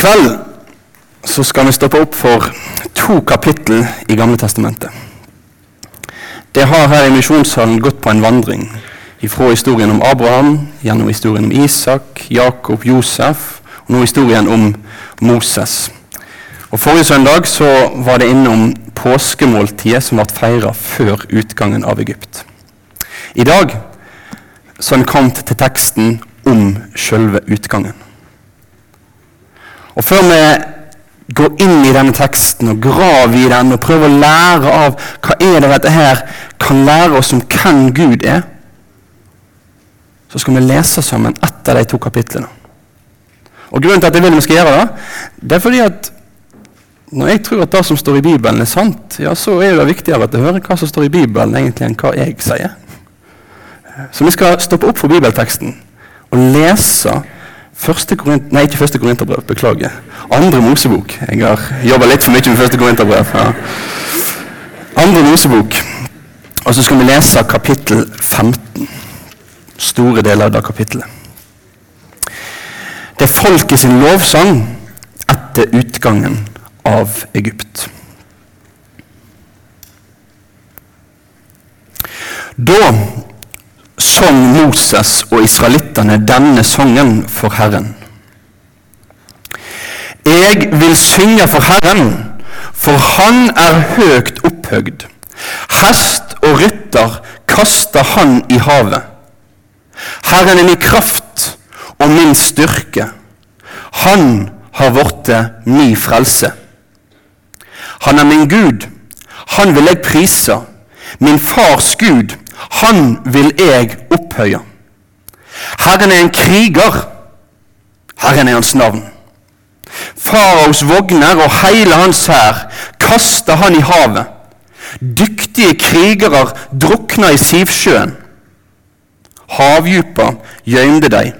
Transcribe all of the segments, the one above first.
Kveld så skal vi stoppe opp for to kapittel i Gamle Testamentet. Det har her i Misjonssalen gått på en vandring ifra historien om Abraham, gjennom historien om Isak, Jakob, Josef, og nå historien om Moses. Og Forrige søndag så var det innom påskemåltidet som ble feira før utgangen av Egypt. I dag så er en kommet til teksten om selve utgangen. Og før vi går inn i denne teksten og graver i den og prøver å lære av hva er det dette her kan lære oss om hvem Gud er, så skal vi lese sammen ett av de to kapitlene. Og Grunnen til at jeg vil vi skal gjøre det, det er fordi at når jeg tror at det som står i Bibelen, er sant, ja, så er det viktigere at jeg hører hva som står i Bibelen, egentlig enn hva jeg sier. Så vi skal stoppe opp for bibelteksten og lese første korint, nei, ikke første Korinterbrev, beklager. Andre Mosebok. Jeg har jobba litt for mye med første Korinterbrev. Ja. Andre Mosebok. Og så skal vi lese kapittel 15. Store deler av det kapittelet. Det er folket sin lovsang etter utgangen av Egypt. Da sang Moses og israelittene denne sangen for Herren. Jeg vil synge for Herren, for Han er høgt opphøgd. Hest og rytter kaster Han i havet. Herren er min kraft og min styrke. Han har blitt min frelse. Han er min Gud, han vil jeg prise. Min fars Gud, han vil jeg opphøye. Herren er en kriger. Herren er hans navn. Faraos vogner og hele hans hær kasta han i havet. Dyktige krigere drukna i Sivsjøen. Havdjupa gjømte dei.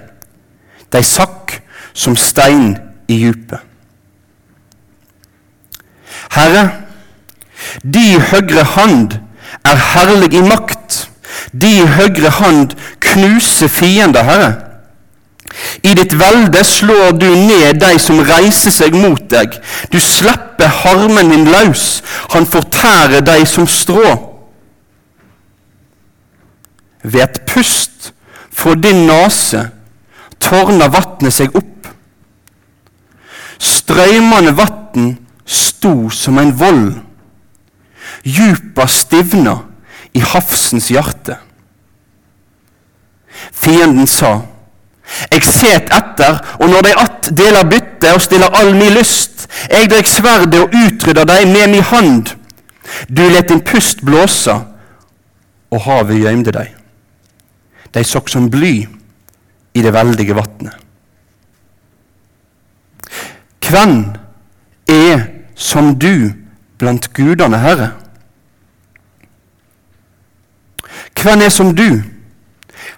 De sakk som stein i djupet. Herre, de høyre hand er herlig i makt. De høyre hand knuser fiender, Herre. I ditt velde slår du ned de som reiser seg mot deg. Du slipper harmen din løs. Han fortærer de som strå. Ved et pust fra din nase tårner vatnet seg opp. Strøymende vann sto som en vold. Djupa stivna i Hafsens hjerte. Fienden sa, Jeg set etter, og når de att deler bytte og stiller all mi lyst, jeg dreg sverdet og utrydder dei med mi hand. Du let din pust blåse, og havet gjøymde dei. De sokk som bly i det veldige vatnet. Hvem er som du blant gudene, Herre? Hvem er som du?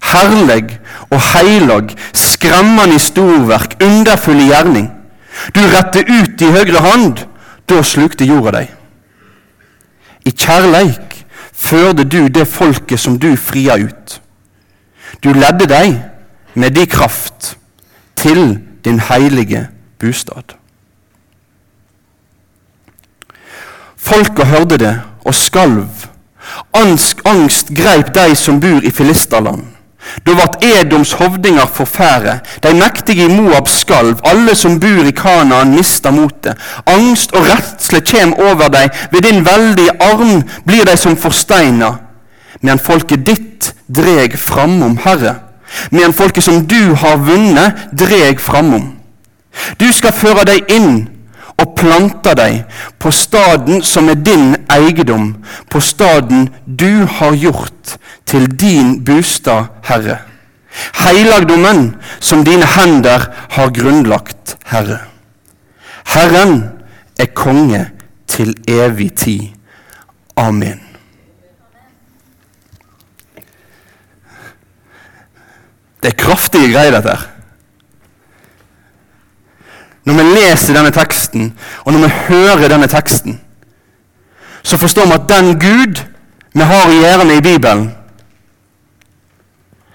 Herlig og heilag, skremmende storverk, underfull i gjerning. Du rette ut i høyre hand, da slukte jorda deg. I kjærleik førte du det folket som du fria ut. Du ledde deg med din kraft til din heilige bostad. Folket hørte det og skalv. Angst, angst greip de som bor i Filisterland. Da vart Edoms hovdinger forfære. De mektige i Moab skalv. Alle som bor i Kanaan, mista motet. Angst og redsle kjem over dei, Ved din veldige arm blir de som forsteina. Men folket ditt dreg framom, Herre. Men folket som du har vunnet, dreg framom. Du skal føre deg inn og planter deg på staden som er din eiendom, på staden du har gjort til din bostad, Herre. Heilagdommen som dine hender har grunnlagt, Herre. Herren er konge til evig tid. Amen. Det er kraftige greier, dette her. Når vi leser denne teksten, og når vi hører denne teksten, så forstår vi at den Gud vi har i gjøre i Bibelen,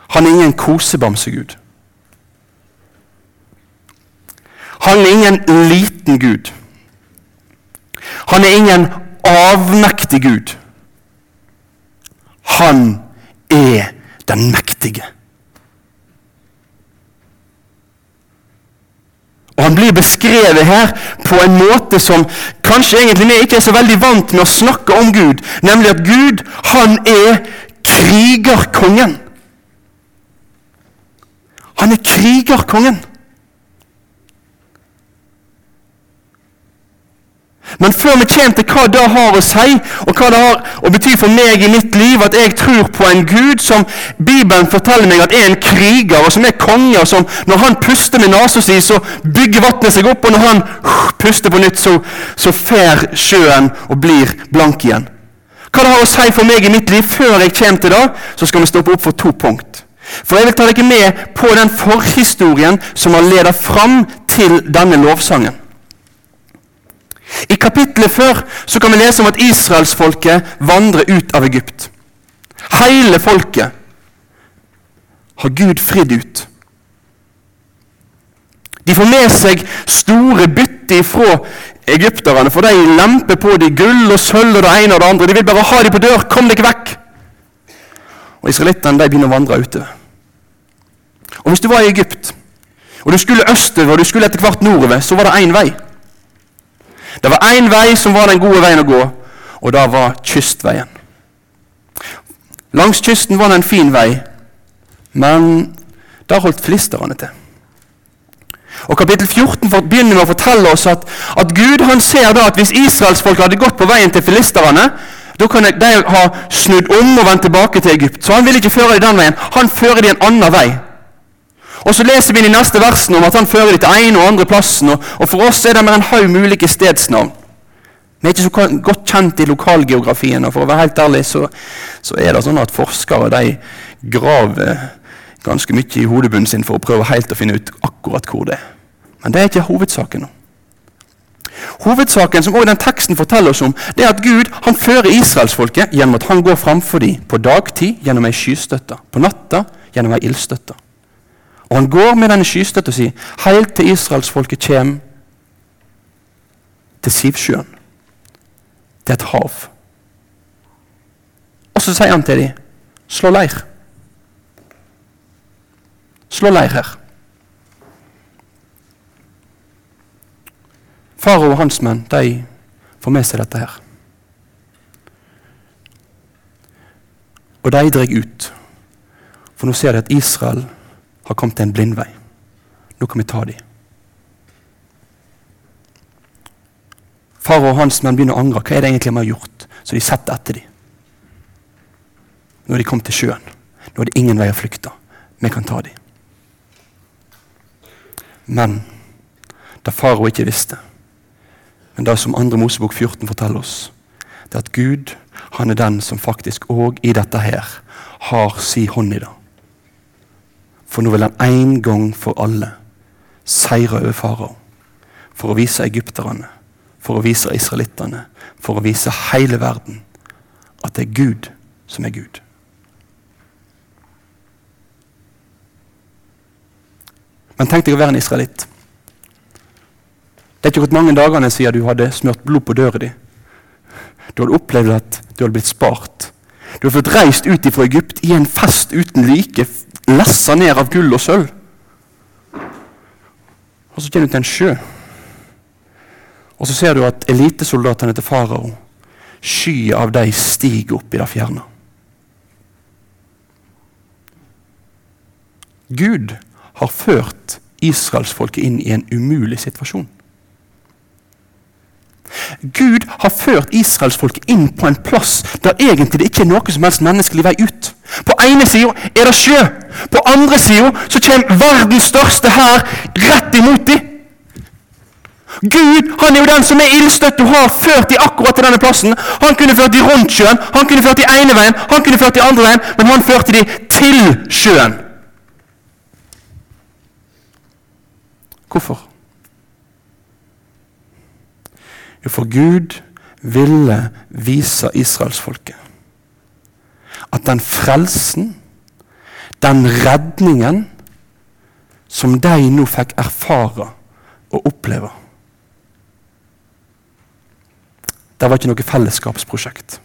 han er ingen kosebamsegud. Han er ingen liten Gud. Han er ingen avmektig Gud. Han er den mektige. Og Han blir beskrevet her på en måte som kanskje egentlig vi ikke er så veldig vant med å snakke om Gud. Nemlig at Gud, han er krigerkongen. Han er krigerkongen. Men før vi kommer til hva det har å si, og hva det har å bety for meg i mitt liv at jeg tror på en Gud som Bibelen forteller meg at er en kriger, og som er konge, og som når han puster med nesa si, så bygger vannet seg opp, og når han puster på nytt, så, så fer sjøen og blir blank igjen. Hva det har å si for meg i mitt liv før jeg kommer til det, så skal vi stoppe opp for to punkt. For jeg vil ta dere med på den forhistorien som har ledet fram til denne lovsangen. I kapittelet før så kan vi lese om at israelsfolket vandrer ut av Egypt. Hele folket har Gud fridd ut. De får med seg store bytte ifra egypterne, for de lemper på de gull og sølv og det ene og det andre. De vil bare ha de på dør. Kom dere vekk! Og Israelittene begynner å vandre utover. Og Hvis du var i Egypt, og du skulle østover og du skulle etter hvert nordover, så var det én vei. Det var én vei som var den gode veien å gå, og det var kystveien. Langs kysten var det en fin vei, men der holdt filisterne til. Og Kapittel 14 begynner med å fortelle oss at, at Gud han ser da at hvis israelsfolket hadde gått på veien til filisterne, da kunne de ha snudd om og vendt tilbake til Egypt. Så han vil ikke føre dem den veien. Han fører dem en annen vei. Og Så leser vi i neste versene om at han fører dem til ene og andre plassen. Og, og For oss er det mer en haug ulike stedsnavn. Vi er ikke så godt kjent i lokalgeografien. og For å være helt ærlig så, så er det sånn at forskere de graver ganske mye i hodebunnen sin for å prøve helt å finne ut akkurat hvor det er. Men det er ikke hovedsaken nå. Hovedsaken som også den teksten forteller oss om, det er at Gud han fører israelsfolket gjennom at han går framfor dem på dagtid gjennom ei skystøtte, på natta gjennom ei ildstøtte. Og han går med denne skystøtta si helt til israelsfolket kommer til Sivsjøen. Er et hav. Og så sier han til dem slå leir. Slå leir her. Farao og hans menn de får med seg dette her. Og de drar ut. For nå ser de at Israel har kommet til en blindvei. Nå kan vi ta dem. Farao og hans menn begynner å angre. Hva er det egentlig vi har gjort? Så de setter etter dem. Nå er de kommet til sjøen. Nå er det ingen vei å flykte. Vi kan ta dem. Men det farao ikke visste, men det som 2. Mosebok 14 forteller oss, det er at Gud han er den som faktisk òg i dette her har si hånd i det. For nå vil han en gang for alle seire over farao. For å vise egypterne, for å vise israelittene, for å vise hele verden at det er Gud som er Gud. Men tenk deg å være en israelitt. Det er ikke gått mange dagene siden du hadde smurt blod på døra di. Du hadde opplevd at du hadde blitt spart. Du hadde fått reist ut fra Egypt i en fest uten like, lessa ned av gull og sølv. Og så kommer du til en sjø. Og så ser du at elitesoldatene til farao, skyet av dem, stiger opp i det fjerne. Gud har ført israelsfolket inn i en umulig situasjon. Gud har ført israelsfolket inn på en plass der egentlig det ikke er noe som helst menneskelig vei ut. På ene sida er det sjø. På andre sida kommer verdens største hær rett imot dem. Gud han er jo den som er ildstøtt og har ført dem akkurat til denne plassen. Han kunne ført dem rundt sjøen, han kunne ført dem ene veien, han kunne ført dem andre veien, men han førte dem til sjøen. Hvorfor? Jo, for Gud ville vise israelsfolket at den frelsen, den redningen, som de nå fikk erfare og oppleve. Det var ikke noe fellesskapsprosjekt.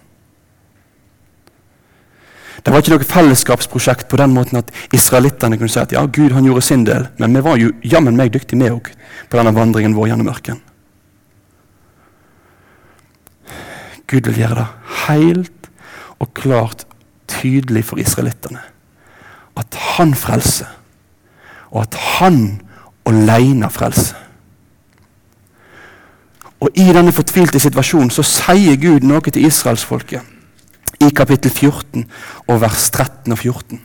Det var ikke noe fellesskapsprosjekt på den måten at israelittene kunne si at ja, Gud han gjorde sin del, men vi var jo jammen meg dyktige med òg på denne vandringen vår gjennom ørkenen. Gud vil gjøre det helt og klart tydelig for israelittene at han frelser, og at han alene frelser. Og I denne fortvilte situasjonen så sier Gud noe til israelsfolket i kapittel 14 og vers 13 og 14.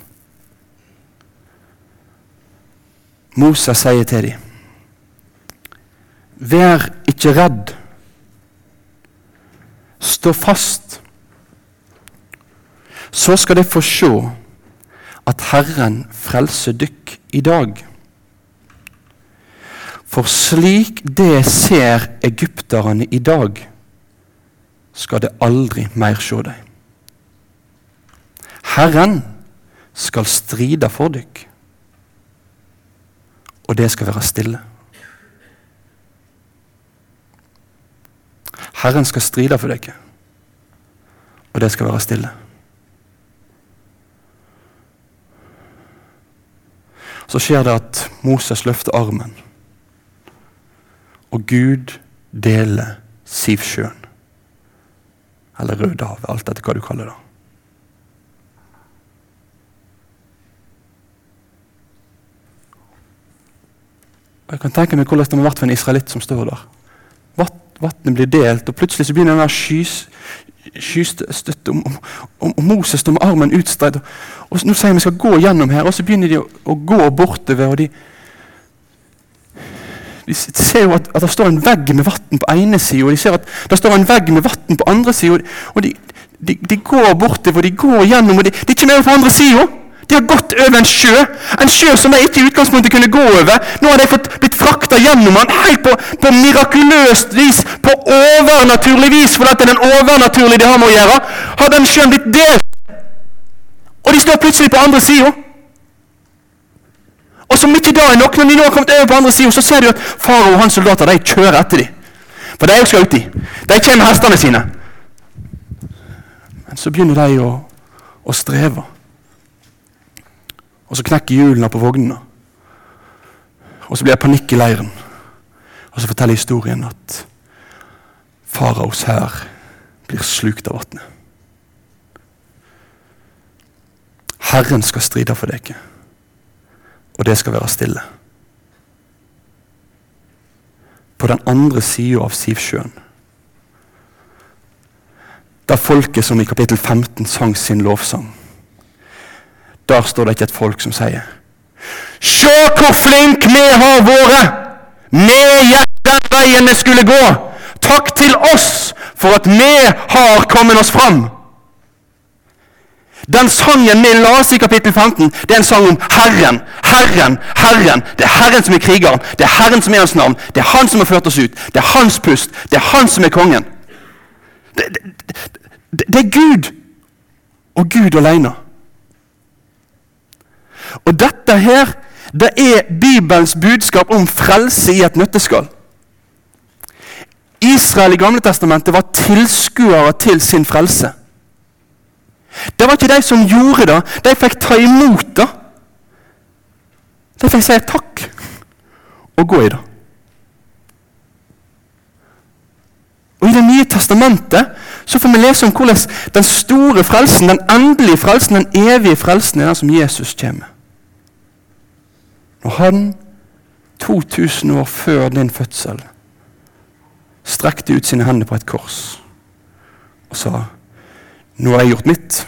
Moses sier til dem Vær ikke redd. Stå fast. Så skal de få se at Herren frelser dykk i dag. For slik det ser egypterne i dag, skal det aldri mer se dem. Herren skal stride for dykk, og det skal være stille. Herren skal stride for dere, og det skal være stille. Så skjer det at Moses løfter armen, og Gud deler Sivsjøen. Eller Rødehavet, alt etter hva du kaller det. Og Jeg kan tenke meg hvordan det må vært for en israelitt som står der. Vattnet blir delt, og plutselig så begynner den skystøtte, og, og, og, Moses står med armen utstrekt. Og, og Nå sier vi skal gå gjennom her, og så begynner de å, å gå bortover. og de, de ser jo at, at det står en vegg med vann på ene sida, og de ser at det står en vegg med vann på andre sida. Og de, de, de, går bortover, de går gjennom, og de, de kommer over på andre sida. De har gått over en sjø, en sjø som de ikke i utgangspunktet kunne gå over. Nå har de fått blitt frakta gjennom den helt på, på, mirakuløst vis, på overnaturlig vis, for det er den overnaturlige de har med å gjøre. Har den sjøen blitt delt? Og de står plutselig på andre sida. Og som ikke da er nok, når de nå har kommet over på andre sida, så ser de at farao og hans soldater de kjører etter dem. For de er jo skal uti. De kommer med hestene sine. Men så begynner de å, å streve. Og så knekker hjulene på vognene. Og så blir det panikk i leiren. Og så forteller historien at faraos hær blir slukt av vannet. Herren skal stride for dere, og det skal være stille. På den andre sida av Sivsjøen, da folket som i kapittel 15 sang sin lovsang der står det ikke et folk som sier Se hvor flink vi har vært! Gikk den veien vi skulle gå. Takk til oss for at vi har kommet oss fram. Den sangen vi leste i kapittel 15, det er en sang om Herren. Herren, Herren. Det er Herren som er krigeren. Det er Herren som er hans navn. Det er Han som har ført oss ut. Det er Hans pust. Det er Han som er kongen. Det, det, det, det er Gud og Gud alene. Og dette her, det er Bibelens budskap om frelse i et nøtteskall. Israel i Gamle Testamentet var tilskuere til sin frelse. Det var ikke de som gjorde det. De fikk ta imot det. De fikk si takk og gå i det. Og I Det nye testamentet så får vi lese om hvordan den store frelsen, den endelige frelsen, den evige frelsen, er den som Jesus kommer. Og han, 2000 år før din fødsel, strekte ut sine hender på et kors og sa nå har jeg gjort mitt,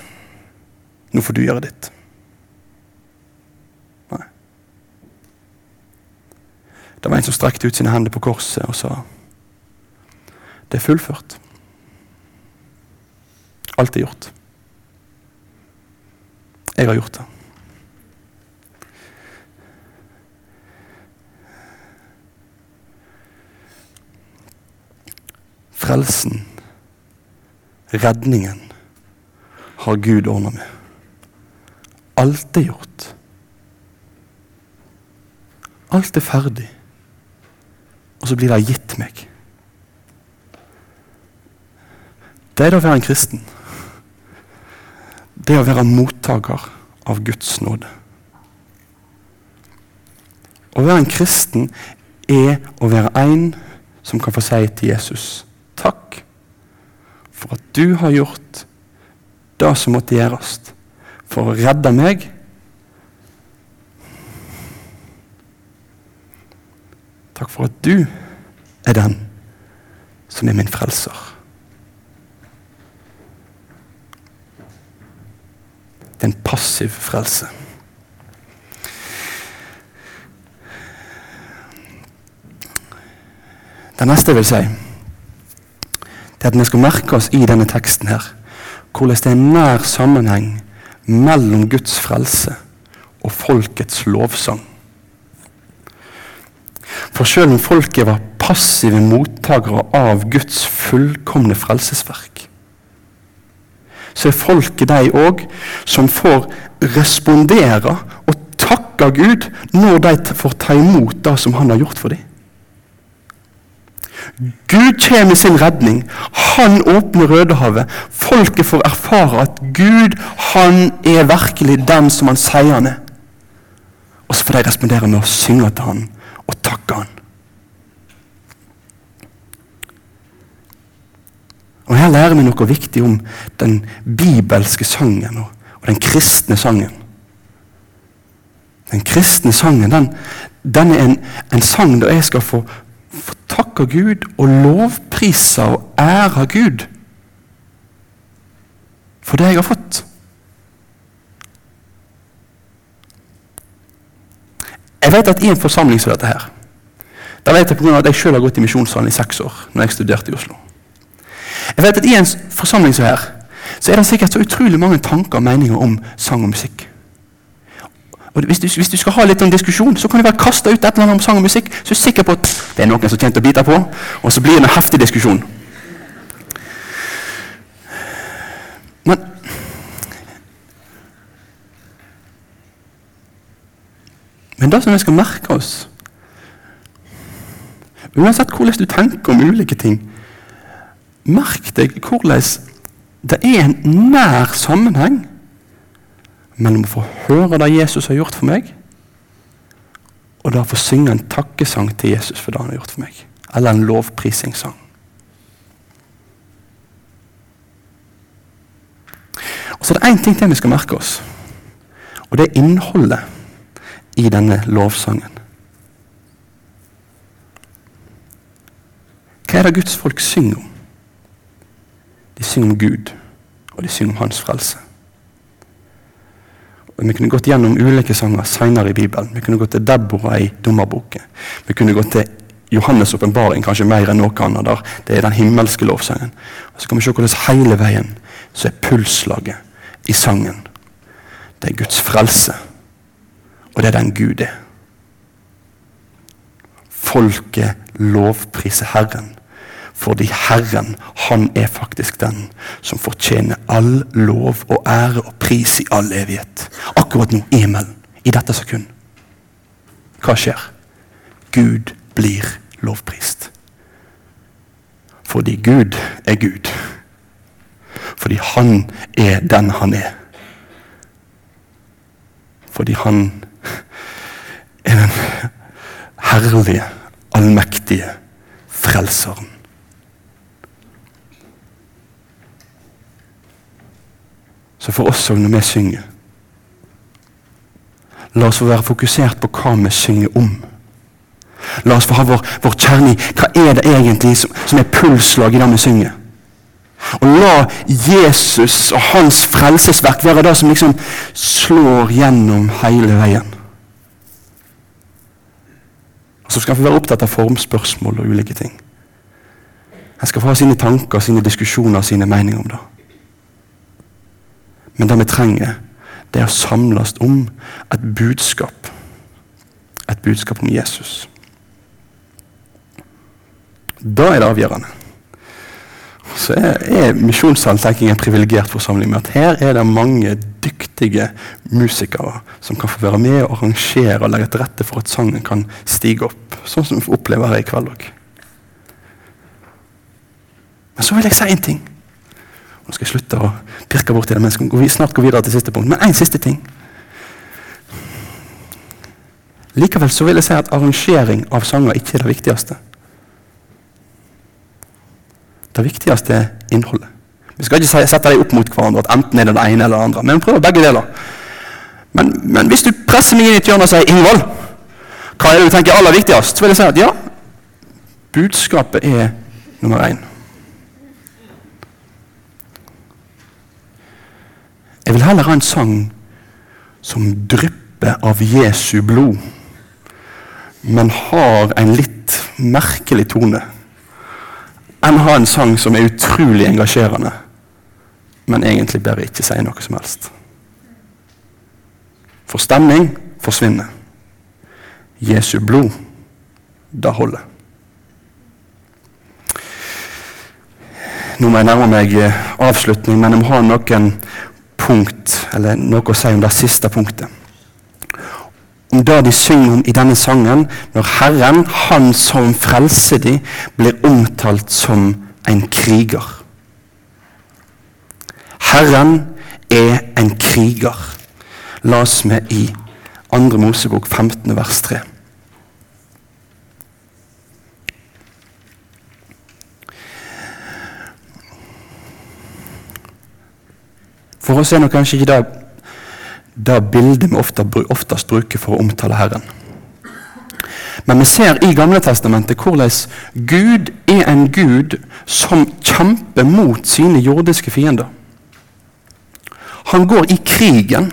nå får du gjøre ditt. Nei. Det var en som strekte ut sine hender på korset og sa det er fullført. Alt er gjort. Jeg har gjort det. Frelsen, redningen, har Gud ordna med. Alt er gjort. Alt er ferdig. og så blir det gitt meg. Det er det å være en kristen. Det er å være mottaker av Guds nåde. Å være en kristen er å være en som kan få si til Jesus takk for at du har gjort det som måtte gjøres for å redde meg. Takk for at du er den som er min frelser. Det er en passiv frelse. Det neste jeg vil si, det er at vi skal merke oss i denne teksten her hvordan det er en nær sammenheng mellom Guds frelse og folkets lovsang. For selv om folket var passive mottakere av Guds fullkomne frelsesverk, så er folket de òg som får respondere og takke Gud når de får ta imot det som Han har gjort for dem. Gud kommer med sin redning. Han åpner Rødehavet. Folket får erfare at Gud han er virkelig den som han sier han er. Og så får de respondere med å synge til han og takke han. Og Her lærer vi noe viktig om den bibelske sangen og den kristne sangen. Den kristne sangen den, den er en, en sang der jeg skal få få takke Gud og lovpriser og ære Gud for det jeg har fått. Jeg vet at i en forsamling som dette her Da vet jeg på grunn av at jeg selv har gått i misjonssalen i seks år når jeg studerte i Oslo. Jeg vet at I en forsamling som her så er det sikkert så utrolig mange tanker og meninger om sang og musikk. Og hvis du, hvis du, skal ha litt om diskusjon, så kan du bare kaste ut et eller annet om sang og musikk. Så er du sikker på at det er noen som tjente å bite på, og så blir det en heftig diskusjon. Men Men det som vi skal merke oss Uansett hvordan du tenker om ulike ting, merk deg hvordan det er en nær sammenheng mellom å få høre det Jesus har gjort for meg, og da få synge en takkesang til Jesus for det han har gjort for meg. Eller en lovprisingssang. Og Så er det én ting til vi skal merke oss, og det er innholdet i denne lovsangen. Hva er det Guds folk synger om? De synger om Gud, og de synger om Hans frelse. Og Vi kunne gått gjennom ulike sanger senere i Bibelen. Vi kunne gått til Deborah i Dommerboken. Vi kunne gått til Johannes' åpenbaring kanskje mer enn noe annet. der. Det er den himmelske lovsangen. Og Så kan vi se hvordan hele veien så er pulsslaget i sangen. Det er Guds frelse. Og det er den Gud er. Folket lovpriser Herren fordi Herren, han er faktisk den som fortjener all lov og ære og pris i all evighet. Akkurat nå, i himmelen, i dette sekund. Hva skjer? Gud blir lovprist. Fordi Gud er Gud. Fordi han er den han er. Fordi han er den herlige, allmektige frelseren. Så for oss òg, når vi synger La oss få være fokusert på hva vi synger om. La oss få ha vår, vår kjerne i hva er det egentlig som, som er pulsslag i det vi synger. Og la Jesus og hans frelsesverk være det som liksom slår gjennom hele veien. Og Så skal han få være opptatt av formspørsmål og ulike ting. Han skal få ha sine tanker, sine diskusjoner, sine meninger om det. Men det vi trenger, det er å samles om et budskap. Et budskap om Jesus. Da er det avgjørende. så er, er Misjonssalen en privilegert forsamling med at her er det mange dyktige musikere som kan få være med og arrangere og legge til rette for at sangen kan stige opp. Sånn som vi får her i kveld òg. Men så vil jeg si én ting. Nå skal jeg slutte å pirke borti det, men jeg skal snart gå videre til siste punkt. Men én siste ting. Likevel så vil jeg si at arrangering av sanger ikke er det viktigste. Det viktigste er innholdet. Vi skal ikke sette dem opp mot hverandre, at enten er det det ene eller det andre. Men vi prøver begge deler. Men, men, hvis du presser meg inn i et hjørne og sier 'Ingvold', hva er det du tenker aller viktigst? Så vil jeg si at ja, budskapet er nummer én. Jeg vil heller ha en sang som drypper av Jesu blod, men har en litt merkelig tone enn ha en sang som er utrolig engasjerende, men egentlig bare ikke sier noe som helst. For stemning forsvinner. Jesu blod, det holder. Nå må jeg nærme meg eh, avslutning, men jeg må ha noen punkt, eller noe å si om det siste punktet om det de synger om i denne sangen, når Herren, Han som frelser de, blir omtalt som en kriger. Herren er en kriger. La oss med i 2. Mosebok 15, vers 3. For oss er nå kanskje ikke det det bildet vi ofte, oftest bruker for å omtale Herren. Men vi ser i Gamle Testamentet hvordan Gud er en Gud som kjemper mot sine jordiske fiender. Han går i krigen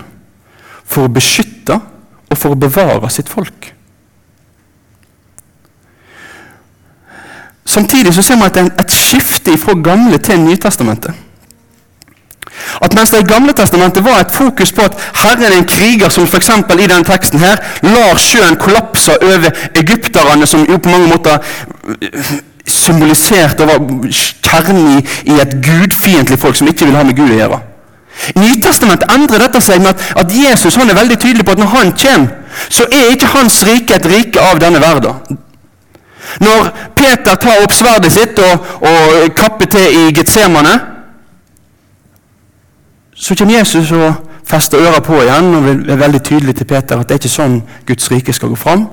for å beskytte og for å bevare sitt folk. Samtidig så ser man et, et skifte fra Gamle til Nytestamentet. At mens det i Gamle testamentet var et fokus på at Herren er en kriger som f.eks. i denne teksten her lar sjøen kollapse over egypterne, som jo på mange måter symboliserte symboliserte var kjernen i, i et gudfiendtlig folk som ikke vil ha med Gud å gjøre. Nytestamentet endrer dette seg med at, at Jesus er veldig tydelig på at når han kommer, så er ikke hans rike et rike av denne verden. Når Peter tar opp sverdet sitt og, og kapper til i Getsemane, så kommer Jesus og fester øra på igjen og er veldig tydelig til Peter at det er ikke sånn Guds rike skal gå fram.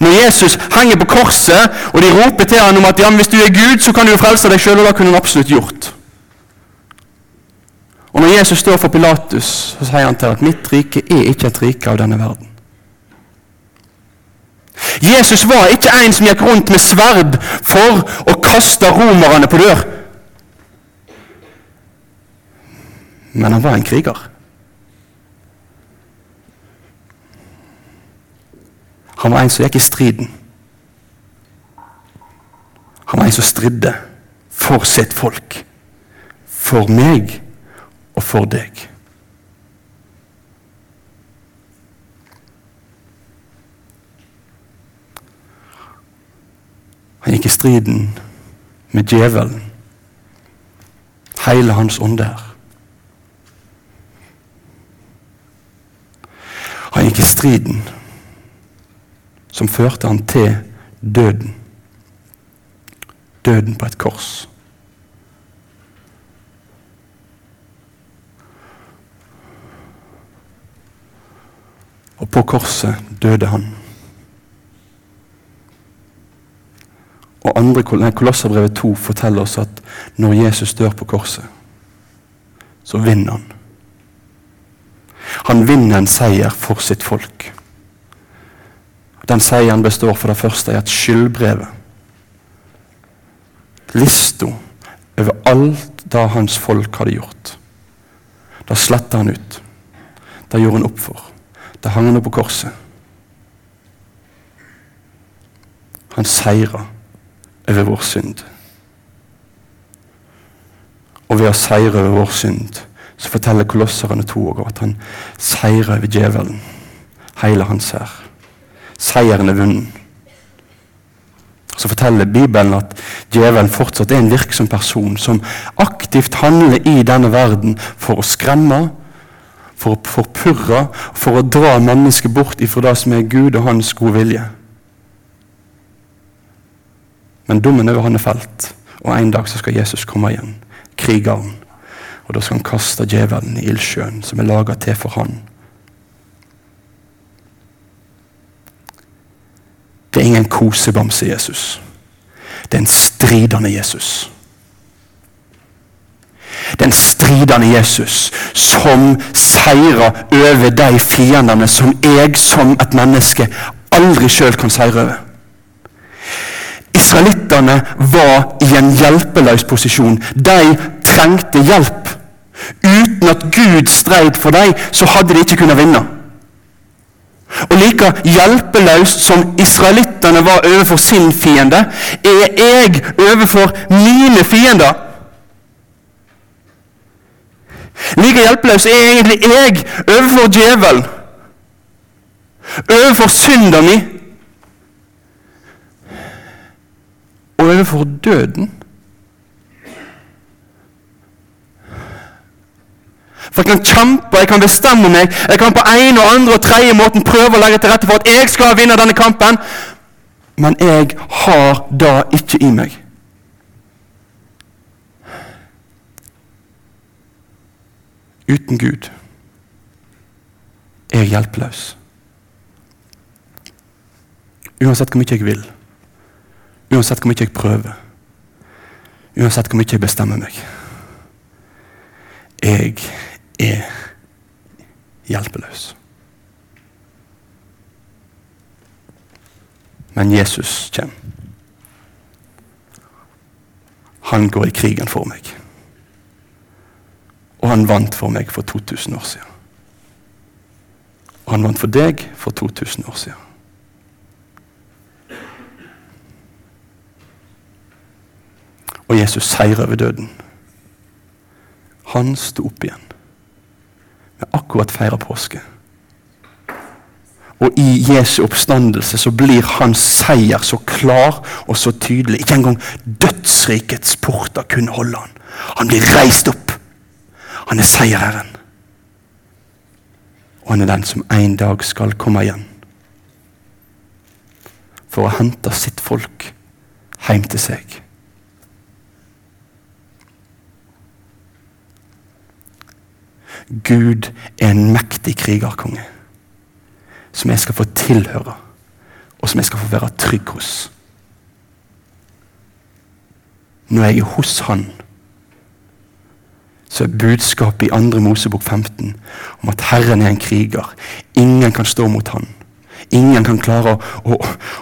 Når Jesus henger på korset, og de roper til ham om at ja, hvis du er Gud, så kan du jo frelse deg sjøl, og da kunne han absolutt gjort. Og Når Jesus står for Pilatus, så sier han til at mitt rike er ikke et rike av denne verden. Jesus var ikke en som gikk rundt med sverd for å kaste romerne på dør. Men han var en kriger. Han var en som gikk i striden. Han var en som stridde for sitt folk. For meg og for deg. Han gikk i striden med djevelen. Hele hans ånde her. Han gikk i striden som førte han til døden. Døden på et kors. Og på korset døde han. Og andre, Kolosserbrevet 2 forteller oss at når Jesus dør på korset, så vinner han. Han vinner en seier for sitt folk. Den seieren består for det første i at skyldbrevet, lista over alt det hans folk hadde gjort, det sletta han ut. Det gjorde han opp for. Det hang han opp på korset. Han seira over vår synd. Og ved å seire over vår synd så forteller kolosserne to år at han seirer over djevelen. Hele hans her. Seieren er vunnet. Så forteller Bibelen at djevelen fortsatt er en virksom person som aktivt handler i denne verden for å skremme, for å forpurre, for å dra mennesket bort ifra det som er Gud og hans gode vilje. Men dommen over han er felt, og en dag så skal Jesus komme igjen, krigeren. Og da skal han kaste djevelen i ildsjøen som er laga til for han. Det er ingen kosebamse Jesus. Det er en stridende Jesus. Den stridende Jesus som seirer over de fiendene som jeg som et menneske aldri sjøl kan seire over. Israelittene var i en hjelpeløs posisjon. De trengte hjelp. Uten at Gud streit for dem, så hadde de ikke kunnet vinne. Og like hjelpeløs som israelittene var overfor sin fiende, er jeg overfor mine fiender. Like hjelpeløs er egentlig jeg overfor djevelen. Overfor synda mi. Og overfor døden. For jeg kan kjempe, jeg kan bestemme meg, jeg kan på en og andre og tredje måten prøve å legge til rette for at jeg skal vinne denne kampen. Men jeg har det ikke i meg. Uten Gud er jeg hjelpeløs. Uansett hvor mye jeg vil, uansett hvor mye jeg prøver, uansett hvor mye jeg bestemmer meg. Jeg er hjelpeløs. Men Jesus kommer. Han går i krigen for meg. Og han vant for meg for 2000 år siden. Og han vant for deg for 2000 år siden. Og Jesus seirer over døden. Han sto opp igjen. Vi akkurat feira påske. Og i Jesu oppstandelse så blir hans seier så klar og så tydelig. Ikke engang dødsrikets porter kunne holde han. Han blir reist opp. Han er seierherren. Og han er den som en dag skal komme igjen. For å hente sitt folk hjem til seg. Gud er en mektig krigerkonge som jeg skal få tilhøre, og som jeg skal få være trygg hos. Når jeg er hos Han, så er budskapet i 2. Mosebok 15 om at Herren er en kriger. Ingen kan stå mot Han. Ingen kan klare å, å,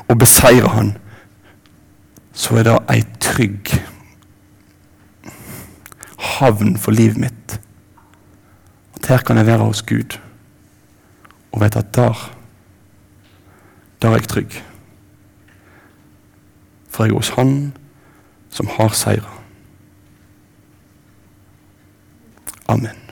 å beseire Han. Så er det ei trygg havn for livet mitt at her kan jeg være hos Gud og vite at der der er jeg trygg. For jeg er hos Han som har seira. Amen.